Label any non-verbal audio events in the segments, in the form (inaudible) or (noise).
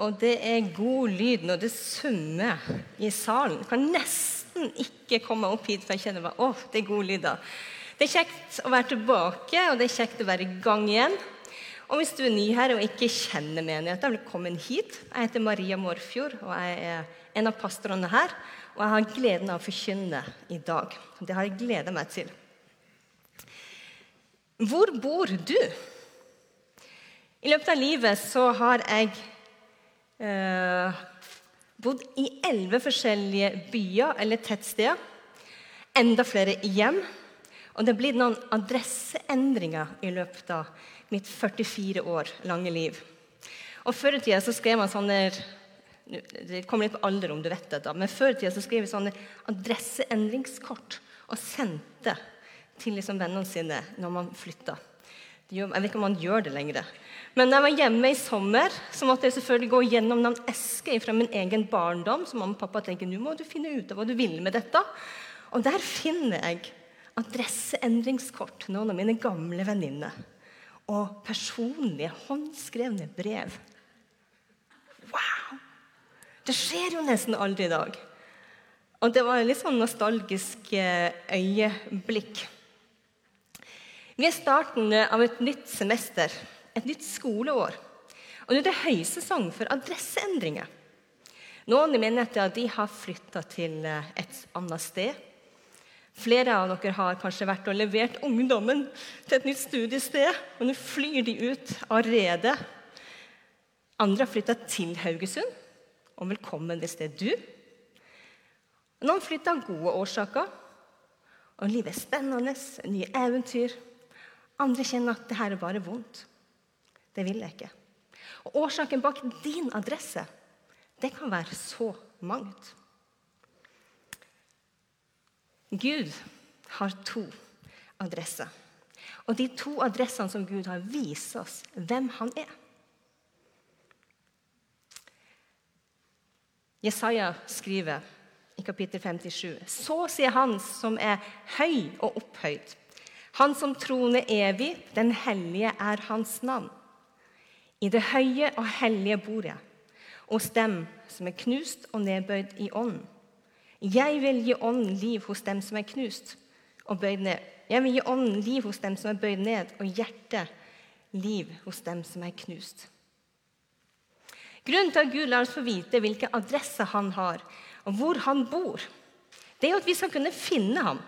Og det er god lyd når det summer i salen. Jeg kan nesten ikke komme opp hit, for jeg kjenner bare, åh, det er god lyd da. Det er kjekt å være tilbake, og det er kjekt å være i gang igjen. Og hvis du er ny her og ikke kjenner menigheten, velkommen hit. Jeg heter Maria Morfjord, og jeg er en av pastorene her. Og jeg har gleden av å forkynne i dag. Det har jeg gleda meg til. Hvor bor du? I løpet av livet så har jeg eh, bodd i elleve forskjellige byer eller tettsteder. Enda flere hjem. Og det blir noen adresseendringer i løpet av mitt 44 år lange liv. Og Før i tida så skrev man sånne Det kommer litt på alder om du vet dette, men før i tida så skrev vi sånne adresseendringskort og sendte til liksom vennene sine når man flytta. Jeg vet ikke om man gjør det lenger. Men da jeg var hjemme i sommer, så måtte jeg selvfølgelig gå gjennom noen esker fra min egen barndom. Så mamma og pappa tenker nå må du finne ut av hva du vil med dette. Og der finner jeg adresseendringskort til noen av mine gamle venninner. Og personlige, håndskrevne brev. Wow! Det skjer jo nesten aldri i dag. Og det var litt sånn nostalgisk eh, øyeblikk. Vi er starten av et nytt semester, et nytt skoleår. Og nå er det høysesong for adresseendringer. Noen i menigheten de har flytta til eh, et annet sted. Flere av dere har kanskje vært og levert ungdommen til et nytt studiested, og nå flyr de ut av redet. Andre har flytta til Haugesund, og velkommen hvis det er du. Noen flytter av gode årsaker, og livet er spennende, nye eventyr. Andre kjenner at det her er bare vondt. Det vil jeg ikke. Og Årsaken bak din adresse det kan være så mangt. Gud har to adresser. Og de to adressene som Gud har, viser oss hvem han er. Jesaja skriver i kapittel 57.: Så sier Han som er høy og opphøyd, han som troner evig, den hellige er hans navn. I det høye og hellige bor jeg, hos dem som er knust og nedbøyd i ånden. Jeg vil gi ånden liv hos dem som er knust og bøyd ned. Jeg vil gi ånden liv hos dem som er bøyd ned, og hjertet liv hos dem som er knust. Grunnen til at Gud lar oss få vite hvilken adresse han har, og hvor han bor, det er jo at vi skal kunne finne ham.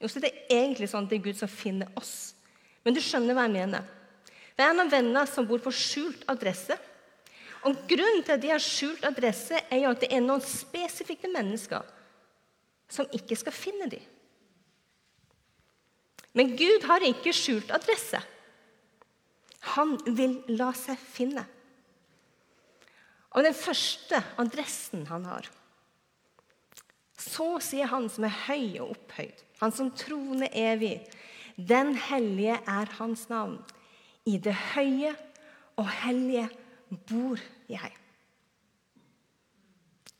Jo, så det er egentlig sånn at det er Gud som finner oss. Men du skjønner hva jeg mener. Det er en av venner som bor på skjult adresse. Og Grunnen til at de har skjult adresse, er jo at det er noen spesifikke mennesker som ikke skal finne dem. Men Gud har ikke skjult adresse. Han vil la seg finne. Og den første adressen han har, så sier han som er høy og opphøyd han som troner evig. Den hellige er hans navn. I det høye og hellige bor jeg.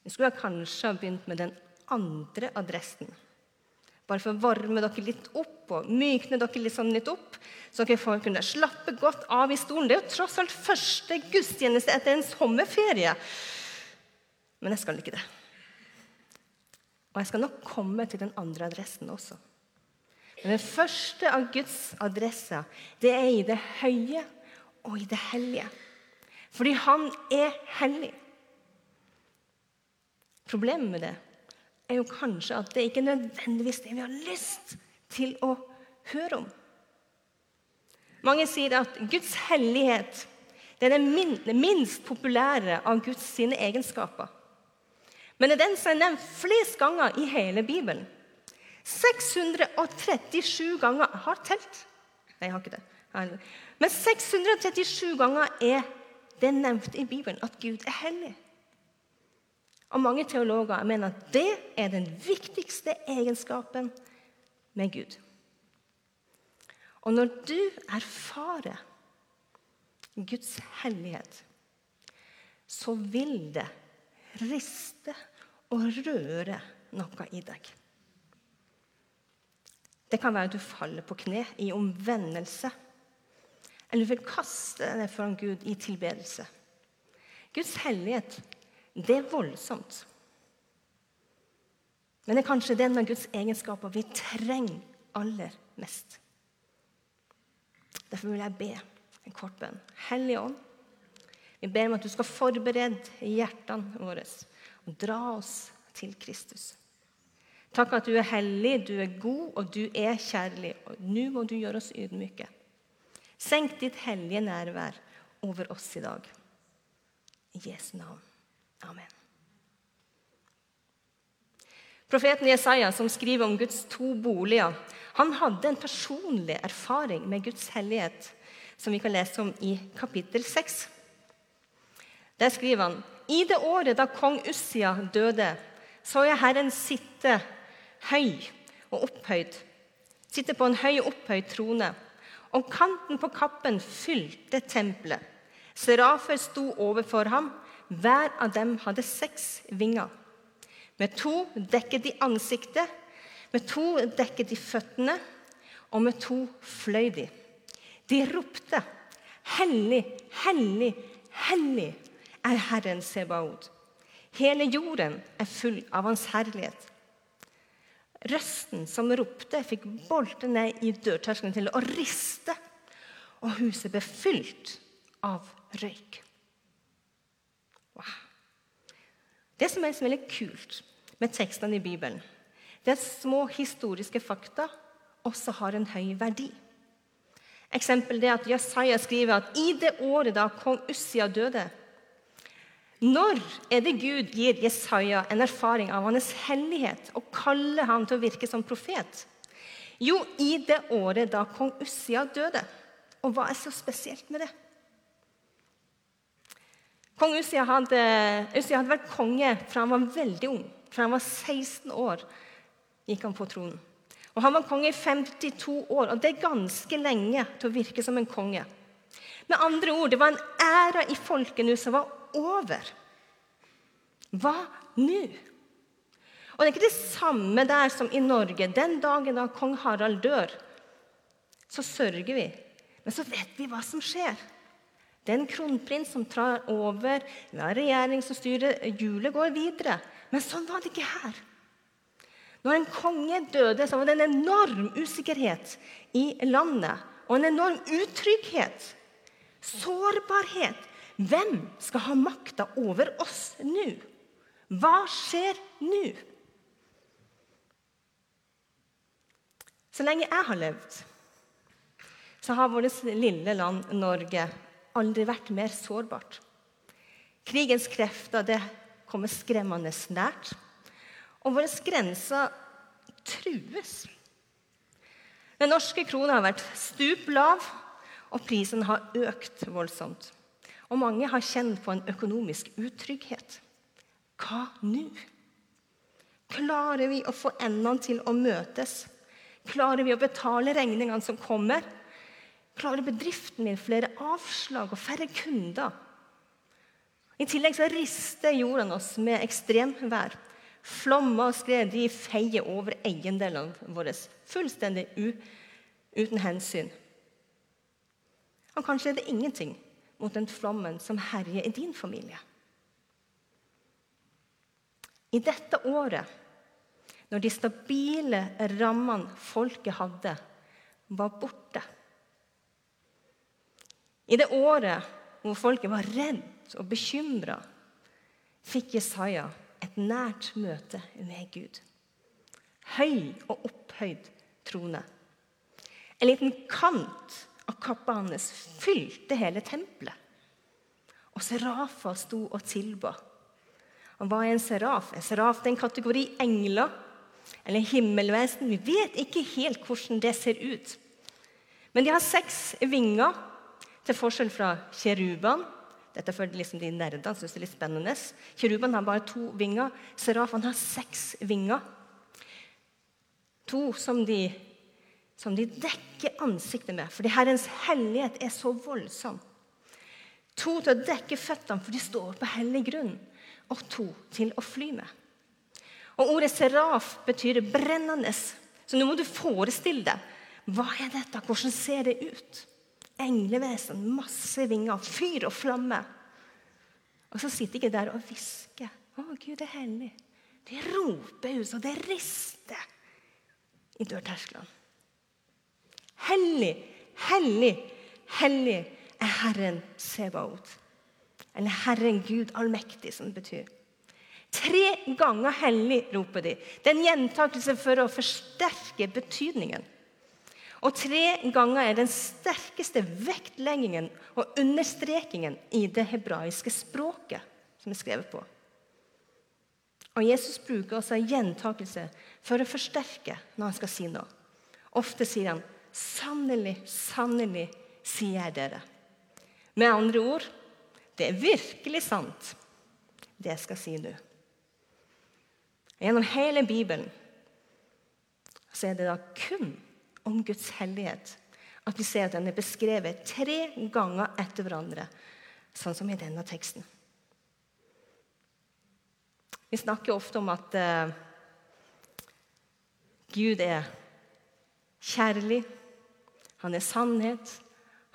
Vi skulle kanskje ha begynt med den andre adressen. Bare for å varme dere litt opp og mykne dere litt, sånn litt opp, så dere får kunne slappe godt av i stolen. Det er jo tross alt første gudstjeneste etter en sommerferie. Men jeg skal ikke det. Og jeg skal nok komme til den andre adressen også. Men den første av Guds adresser, det er i det høye og i det hellige. Fordi han er hellig. Problemet med det er jo kanskje at det ikke er nødvendigvis det vi har lyst til å høre om. Mange sier at Guds hellighet det er den minst populære av Guds sine egenskaper men det er den som er nevnt flest ganger i hele Bibelen. 637 ganger Jeg har telt. Nei, jeg har ikke det. Men 637 ganger er det nevnt i Bibelen at Gud er hellig. Og Mange teologer mener at det er den viktigste egenskapen med Gud. Og når du erfarer Guds hellighet, så vil det riste og røre noe i deg. Det kan være at du faller på kne i omvendelse. Eller du vil kaste deg foran Gud i tilbedelse. Guds hellighet, det er voldsomt. Men det er kanskje den av Guds egenskaper vi trenger aller mest. Derfor vil jeg be en kort bønn. Hellige Ånd, vi ber om at du skal forberede hjertene våre og dra oss til Kristus. Takk at du er hellig, du er god, og du er kjærlig. Og nå må du gjøre oss ydmyke. Senk ditt hellige nærvær over oss i dag. I Jesu navn. Amen. Profeten Jesaja, som skriver om Guds to boliger, han hadde en personlig erfaring med Guds hellighet, som vi kan lese om i kapittel 6. Der skriver han i det året da kong Ussia døde, så jeg Herren sitte høy og opphøyd, sitte på en høy og opphøyd trone. Og kanten på kappen fylte tempelet. Serafer sto overfor ham. Hver av dem hadde seks vinger. Med to dekket de ansiktet, med to dekket de føttene, og med to fløy de. De ropte, 'Hellig, hellig, hellig er Herren Sebaod.' Hele jorden er full av Hans herlighet. Røsten som ropte, fikk bolte ned i dørterskelen til å riste, og huset ble fylt av røyk. Wow. Det som er veldig kult med tekstene i Bibelen, det er at små historiske fakta også har en høy verdi. Eksempel det at Jesaja skriver at i det året da kong Ussia døde, når er det Gud gir Jesaja en erfaring av hans hellighet og kaller han til å virke som profet? Jo, i det året da kong Ussia døde. Og hva er så spesielt med det? Kong Ussia hadde, Ussia hadde vært konge fra han var veldig ung. Fra han var 16 år gikk han på tronen. Og Han var konge i 52 år, og det er ganske lenge til å virke som en konge. Med andre ord, det var en æra i folket nå som var over. Hva nå? Og Det er ikke det samme der som i Norge. Den dagen da kong Harald dør, så sørger vi. Men så vet vi hva som skjer. Det er en kronprins som trar over, vi har regjering som styrer, hjulet går videre. Men sånn var det ikke her. Når en konge døde, så var det en enorm usikkerhet i landet. Og en enorm utrygghet. Sårbarhet. Hvem skal ha makta over oss nå? Hva skjer nå? Så lenge jeg har levd, så har vårt lille land Norge aldri vært mer sårbart. Krigens krefter det kommer skremmende nært, og våre grenser trues. Den norske krona har vært stup lav, og prisen har økt voldsomt. Og mange har kjent på en økonomisk utrygghet. Hva nå? Klarer vi å få endene til å møtes? Klarer vi å betale regningene som kommer? Klarer bedriften min flere avslag og færre kunder? I tillegg så rister jorden oss med ekstremvær. Flommer og skred de feier over eiendelene våre fullstendig uten hensyn. Og kanskje er det ingenting mot den flommen som herjer i din familie. I dette året, når de stabile rammene folket hadde, var borte I det året hvor folket var redd og bekymra, fikk Jesaja et nært møte med Gud. Høy og opphøyd trone. En liten kant av kappa hans fylte hele tempelet. Og Serafa sto og tilba. Og hva er en seraf? En seraf er en kategori engler eller himmelvesen. Vi vet ikke helt hvordan det ser ut. Men de har seks vinger, til forskjell fra kjerubene. Dette for liksom de nerdene syns det er litt spennende. Kjerubene har bare to vinger. Serafene har seks vinger. To som de som de dekker ansiktet med, fordi Herrens hellighet er så voldsom. To til å dekke føttene, for de står på hellig grunn. Og to til å fly med. Og Ordet seraf betyr brennende. Så nå må du forestille deg. Hva er dette? Hvordan ser det ut? Englevesen, masse vinger, fyr og flamme. Og så sitter de der og hvisker. 'Å, Gud er hellig.' De roper ut, og det rister i dørtersklene. Hellig, hellig, hellig er Herren Sebaot. Eller Herren Gud allmektig, som det betyr. Tre ganger hellig, roper de. Det er en gjentakelse for å forsterke betydningen. Og tre ganger er den sterkeste vektleggingen og understrekingen i det hebraiske språket som er skrevet på. Og Jesus bruker også en gjentakelse for å forsterke når han skal si noe. Ofte sier han 'Sannelig, sannelig, sier jeg dere'. Med andre ord det er virkelig sant, det jeg skal si nå. Gjennom hele Bibelen så er det da kun om Guds hellighet at vi ser at den er beskrevet tre ganger etter hverandre, sånn som i denne teksten. Vi snakker ofte om at uh, Gud er kjærlig, han er sannhet,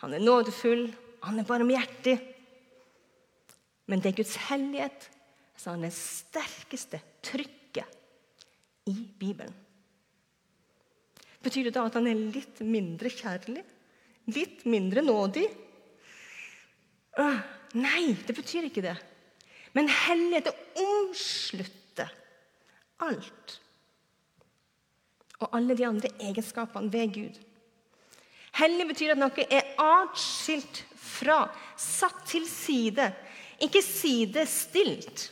han er nådefull, han er barmhjertig. Men det er Guds hellighet som er det sterkeste trykket i Bibelen. Betyr det da at han er litt mindre kjærlig? Litt mindre nådig? Øh, nei, det betyr ikke det. Men hellighet omslutter alt. Og alle de andre egenskapene ved Gud. Hellig betyr at noe er atskilt fra, satt til side. Ikke sidestilt,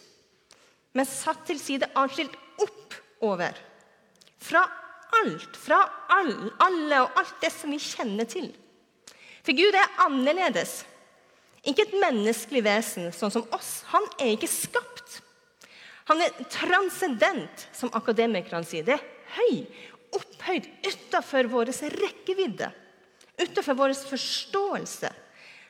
men satt til side, atskilt oppover. Fra alt, fra alle og alt det som vi kjenner til. For Gud er annerledes. Ikke et menneskelig vesen sånn som oss. Han er ikke skapt. Han er transcendent, som akademikerne sier. Det er høy, opphøyd utafor vår rekkevidde. Utafor vår forståelse.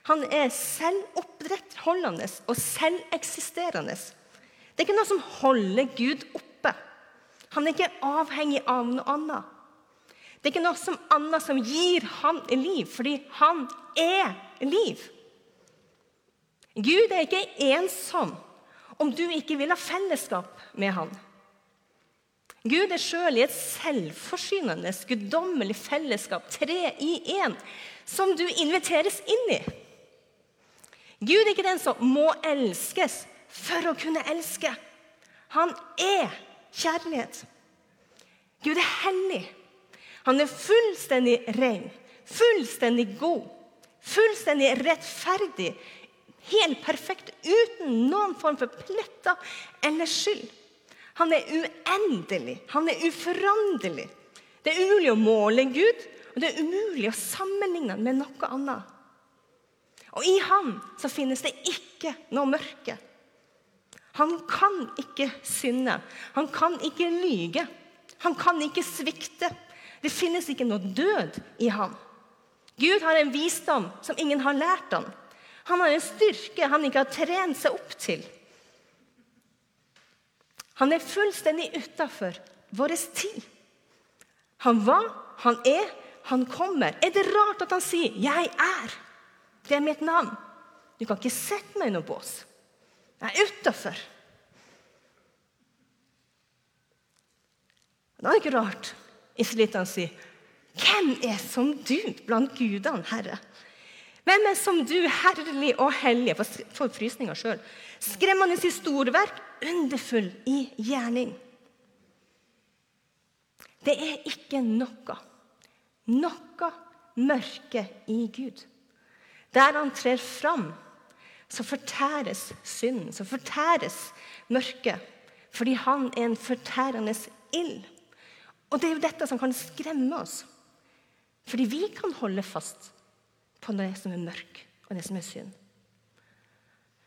Han er selvopprettholdende og selveksisterende. Det er ikke noe som holder Gud oppe. Han er ikke avhengig av noe annet. Det er ikke noe som annet som gir han liv, fordi han er liv. Gud er ikke ensom om du ikke vil ha fellesskap med han. Gud er sjøl i et selvforsynende, guddommelig fellesskap, tre i én, som du inviteres inn i. Gud er ikke den som må elskes for å kunne elske. Han er kjærlighet. Gud er hellig. Han er fullstendig ren, fullstendig god, fullstendig rettferdig, Helt perfekt, uten noen form for pletter eller skyld. Han er uendelig, han er uforanderlig. Det er umulig å måle Gud, og det er umulig å sammenligne han med noe annet. Og i ham så finnes det ikke noe mørke. Han kan ikke synde. Han kan ikke lyge. Han kan ikke svikte. Det finnes ikke noe død i ham. Gud har en visdom som ingen har lært ham. Han har en styrke han ikke har trent seg opp til. Han er fullstendig utafor vår tid. Han var, han er, han kommer. Er det rart at han sier 'Jeg er'? Det er mitt navn. Du kan ikke sette meg i noen bås. Jeg er utafor. Da er det ikke rart israelittene sier 'Hvem er som du blant gudene, Herre?' Hvem er som du, herlig og hellig? Får frysninger sjøl. Skremmende i storverk, underfull i gjerning. Det er ikke noe, noe mørke i Gud. Der han trer fram, så fortæres synden, så fortæres mørket. Fordi han er en fortærende ild. Og det er jo dette som kan skremme oss. Fordi vi kan holde fast på det som er mørk, og det som er synd.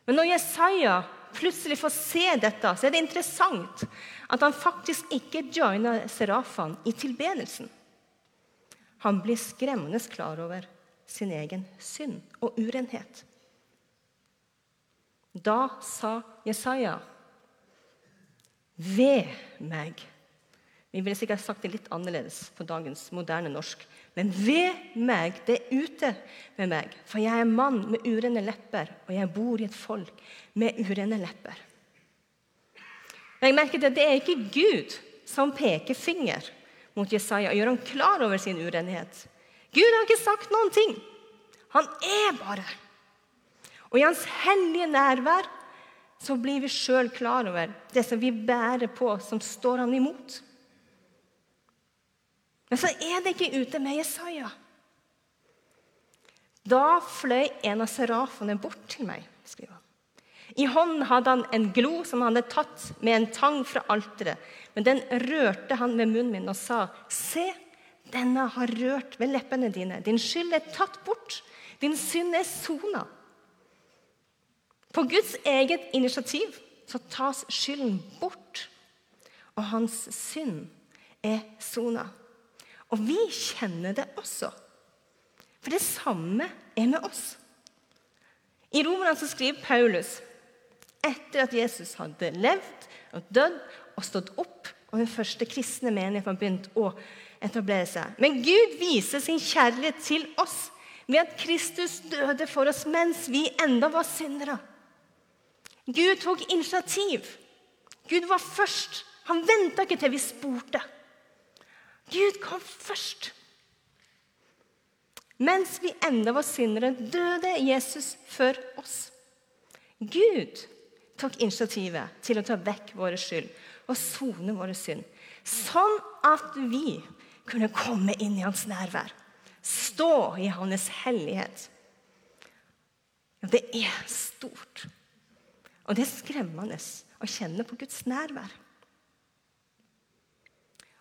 Men når Jesaja plutselig får se dette, så er det interessant at han faktisk ikke joiner serafene i tilbedelsen. Han blir skremmende klar over sin egen synd og urenhet. Da sa Jesaja, ved meg Vi ville sikkert sagt det litt annerledes på dagens moderne norsk. Men ved meg, det er ute med meg, for jeg er mann med urene lepper, og jeg bor i et folk med urene lepper. Men Jeg merket at Det er ikke Gud som peker finger mot Jesaja og gjør ham klar over sin urenhet. Gud har ikke sagt noen ting. Han er bare. Og i hans hellige nærvær så blir vi sjøl klar over det som vi bærer på, som står han imot. Men så er det ikke ute med Jesaja. Da fløy en av serafene bort til meg. skriver han. I hånden hadde han en glo som han hadde tatt med en tang fra alteret. Men den rørte han ved munnen min og sa, Se, denne har rørt ved leppene dine. Din skyld er tatt bort. Din synd er sona. På Guds eget initiativ så tas skylden bort, og hans synd er sona. Og vi kjenner det også. For det samme er med oss. I Romerne skriver Paulus etter at Jesus hadde levd og dødd og stått opp, og den første kristne menigheten har begynt å etablere seg. Men Gud viser sin kjærlighet til oss ved at Kristus døde for oss mens vi enda var syndere. Gud tok initiativ. Gud var først. Han venta ikke til vi spurte. Gud kom først. Mens vi enda var syndere, døde Jesus for oss. Gud tok initiativet til å ta vekk våre skyld og sone våre synd, sånn at vi kunne komme inn i hans nærvær, stå i hans hellighet. Det er stort, og det er skremmende å kjenne på Guds nærvær.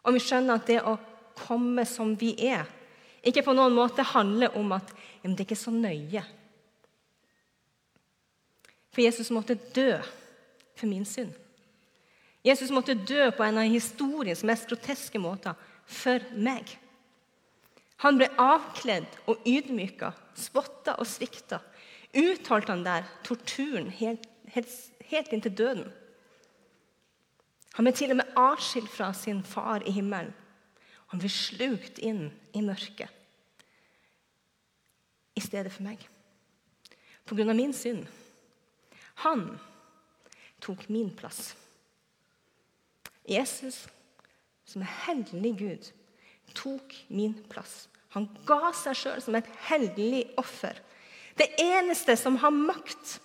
Og vi skjønner at det å komme som vi er, ikke på noen måte handler om at ja, det er ikke så nøye. For Jesus måtte dø for min synd. Jesus måtte dø på en av historiens mest groteske måter for meg. Han ble avkledd og ydmyka, spotta og svikta. Utholdt han der torturen helt, helt, helt inntil døden. Han ble til og med atskilt fra sin far i himmelen. Han ble slukt inn i mørket i stedet for meg. På grunn av min synd. Han tok min plass. Jesus, som er hellig Gud, tok min plass. Han ga seg sjøl som et hellig offer. Det eneste som har makt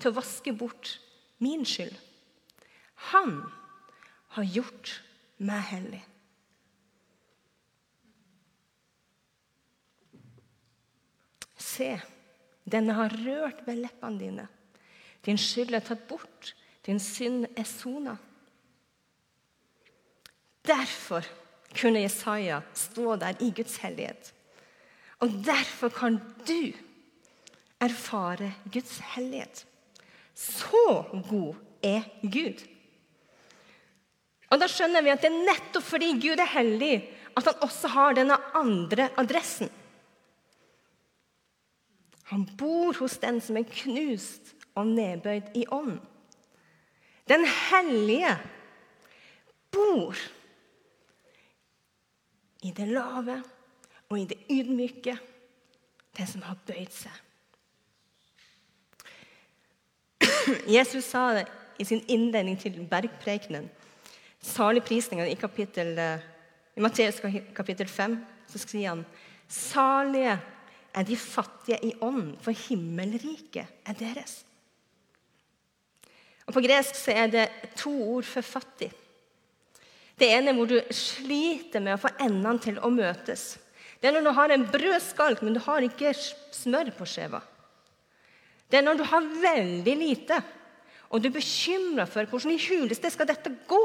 til å vaske bort min skyld. Han har gjort meg hellig. Se, denne har rørt ved leppene dine. Din skyld er tatt bort, din synd er sona. Derfor kunne Jesaja stå der i Guds hellighet. Og derfor kan du erfare Guds hellighet. Så god er Gud. Og Da skjønner vi at det er nettopp fordi Gud er hellig, at han også har denne andre adressen. Han bor hos den som er knust og nedbøyd i ånd. Den hellige bor i det lave og i det ydmyke, den som har bøyd seg. (clears throat) Jesus sa det i sin innledning til bergprekenen saligprisningen i, kapittel, eh, i Matteus kapittel 5 så skriver han Salige er de fattige i ånd, for himmelriket er deres. Og På gresk så er det to ord for fattig. Det ene er hvor du sliter med å få endene til å møtes. Det er når du har en brødskalk, men du har ikke smør på skjeva. Det er når du har veldig lite, og du er bekymra for hvordan i huleste skal dette gå.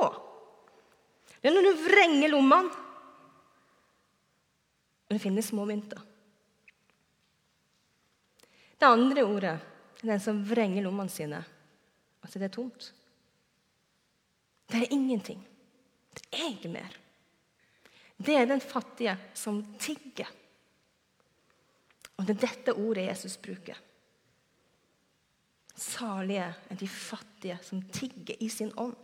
Det er når du vrenger lommene, og du finner små mynter. Det andre ordet er den som vrenger lommene sine, altså det er tomt. Det er ingenting. Det er ikke mer. Det er den fattige som tigger. Og det er dette ordet Jesus bruker. Salige er de fattige som tigger i sin ånd.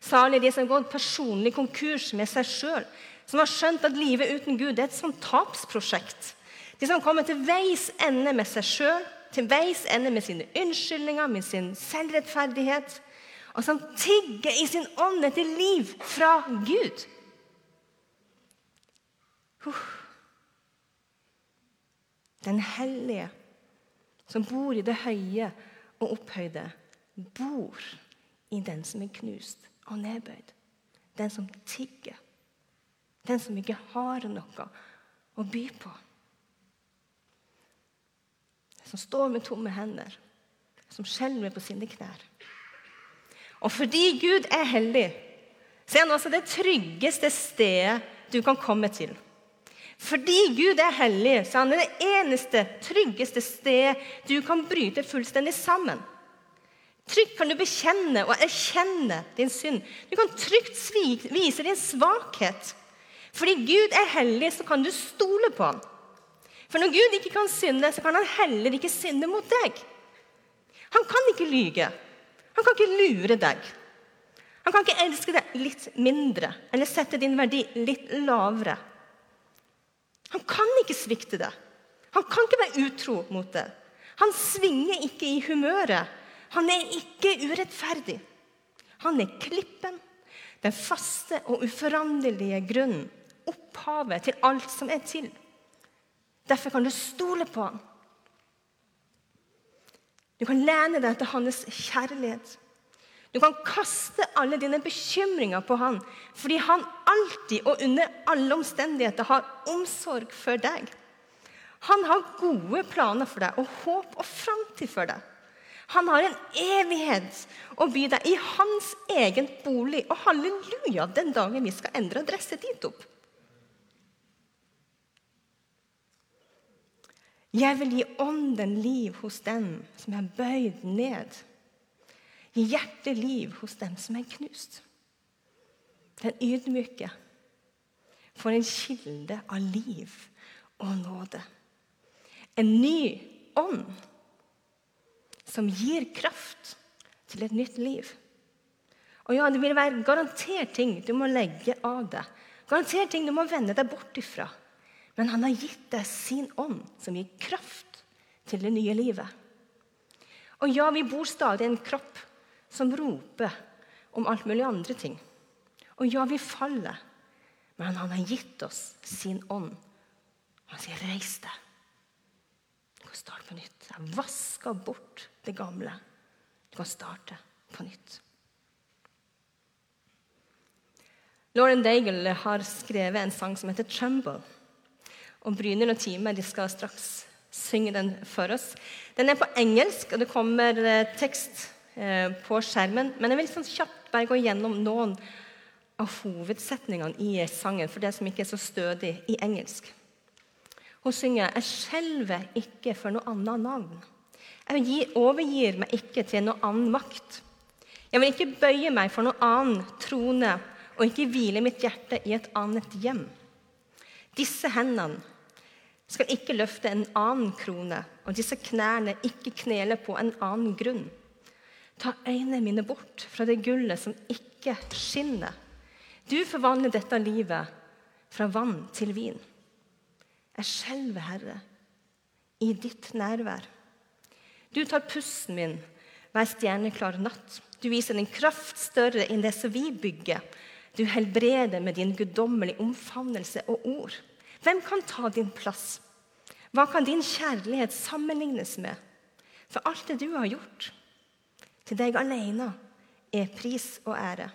Salig de som har gått personlig konkurs med seg sjøl, som har skjønt at livet uten Gud er et sånt tapsprosjekt. De som kommer til veis ende med seg sjøl, til veis ende med sine unnskyldninger, med sin selvrettferdighet, og som tigger i sin ånd etter liv fra Gud. Den hellige som bor i det høye og opphøyde, bor i den som er knust og nedbøyd. Den som tigger. Den som ikke har noe å by på. Den som står med tomme hender, som skjelver på sine knær. Og fordi Gud er hellig, så er han også det tryggeste stedet du kan komme til. Fordi Gud er hellig, så er han det eneste, tryggeste sted du kan bryte fullstendig sammen. Trygt kan du bekjenne og erkjenne din synd. Du kan trygt vise din svakhet. Fordi Gud er hellig, så kan du stole på ham. For når Gud ikke kan synde, så kan han heller ikke synde mot deg. Han kan ikke lyge. Han kan ikke lure deg. Han kan ikke elske deg litt mindre eller sette din verdi litt lavere. Han kan ikke svikte deg. Han kan ikke være utro mot deg. Han svinger ikke i humøret. Han er ikke urettferdig. Han er klippen, den faste og uforanderlige grunnen, opphavet til alt som er til. Derfor kan du stole på ham. Du kan lene deg til hans kjærlighet. Du kan kaste alle dine bekymringer på han, fordi han alltid og under alle omstendigheter har omsorg for deg. Han har gode planer for deg og håp og framtid for deg. Han har en evighet å by deg i hans egen bolig. Og halleluja den dagen vi skal endre adresse dit opp. Jeg vil gi ånden liv hos dem som er bøyd ned. Gi hjertet liv hos dem som er knust. Den ydmyke får en kilde av liv og nåde. En ny ånd som gir kraft til et nytt liv. Og ja, Det vil være garantert ting du må legge av deg. Garantert ting du må vende deg bort ifra. Men han har gitt deg sin ånd, som gir kraft til det nye livet. Og ja, vi bor stadig i en kropp som roper om alt mulig andre ting. Og ja, vi faller, men han har gitt oss sin ånd. Han sier, 'Reis deg. Kan starte på nytt.' Jeg vasker bort det gamle. Du kan starte på nytt. Lauren Daigle har skrevet en sang som heter 'Tremble'. Og Brynhild og de skal straks synge den for oss. Den er på engelsk, og det kommer eh, tekst eh, på skjermen. Men jeg vil sånn kjapt bare gå gjennom noen av hovedsetningene i sangen for det som ikke er så stødig i engelsk. Hun synger 'Jeg skjelver ikke for noe annet navn'. Jeg overgir meg ikke til noe annen makt. Jeg vil ikke bøye meg for noe annen trone og ikke hvile mitt hjerte i et annet hjem. Disse hendene skal ikke løfte en annen krone, og disse knærne ikke knele på en annen grunn. Ta øynene mine bort fra det gullet som ikke skinner. Du forvandler dette livet fra vann til vin. Jeg skjelver, Herre, i ditt nærvær. Du tar pusten min hver stjerneklar natt. Du viser din kraft større enn det som vi bygger. Du helbreder med din guddommelige omfavnelse og ord. Hvem kan ta din plass? Hva kan din kjærlighet sammenlignes med? For alt det du har gjort, til deg alene er pris og ære.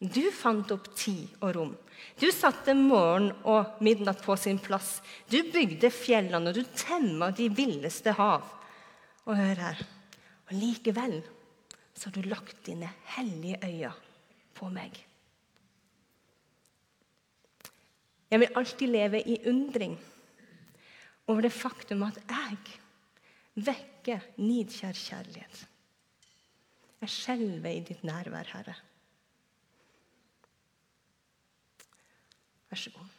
Du fant opp tid og rom. Du satte morgen og midnatt på sin plass. Du bygde fjellene, og du temma de villeste hav. Og hør her Og likevel så har du lagt dine hellige øyne på meg. Jeg vil alltid leve i undring over det faktum at jeg vekker nidkjær kjærlighet. Jeg skjelver i ditt nærvær, Herre. Vær så god.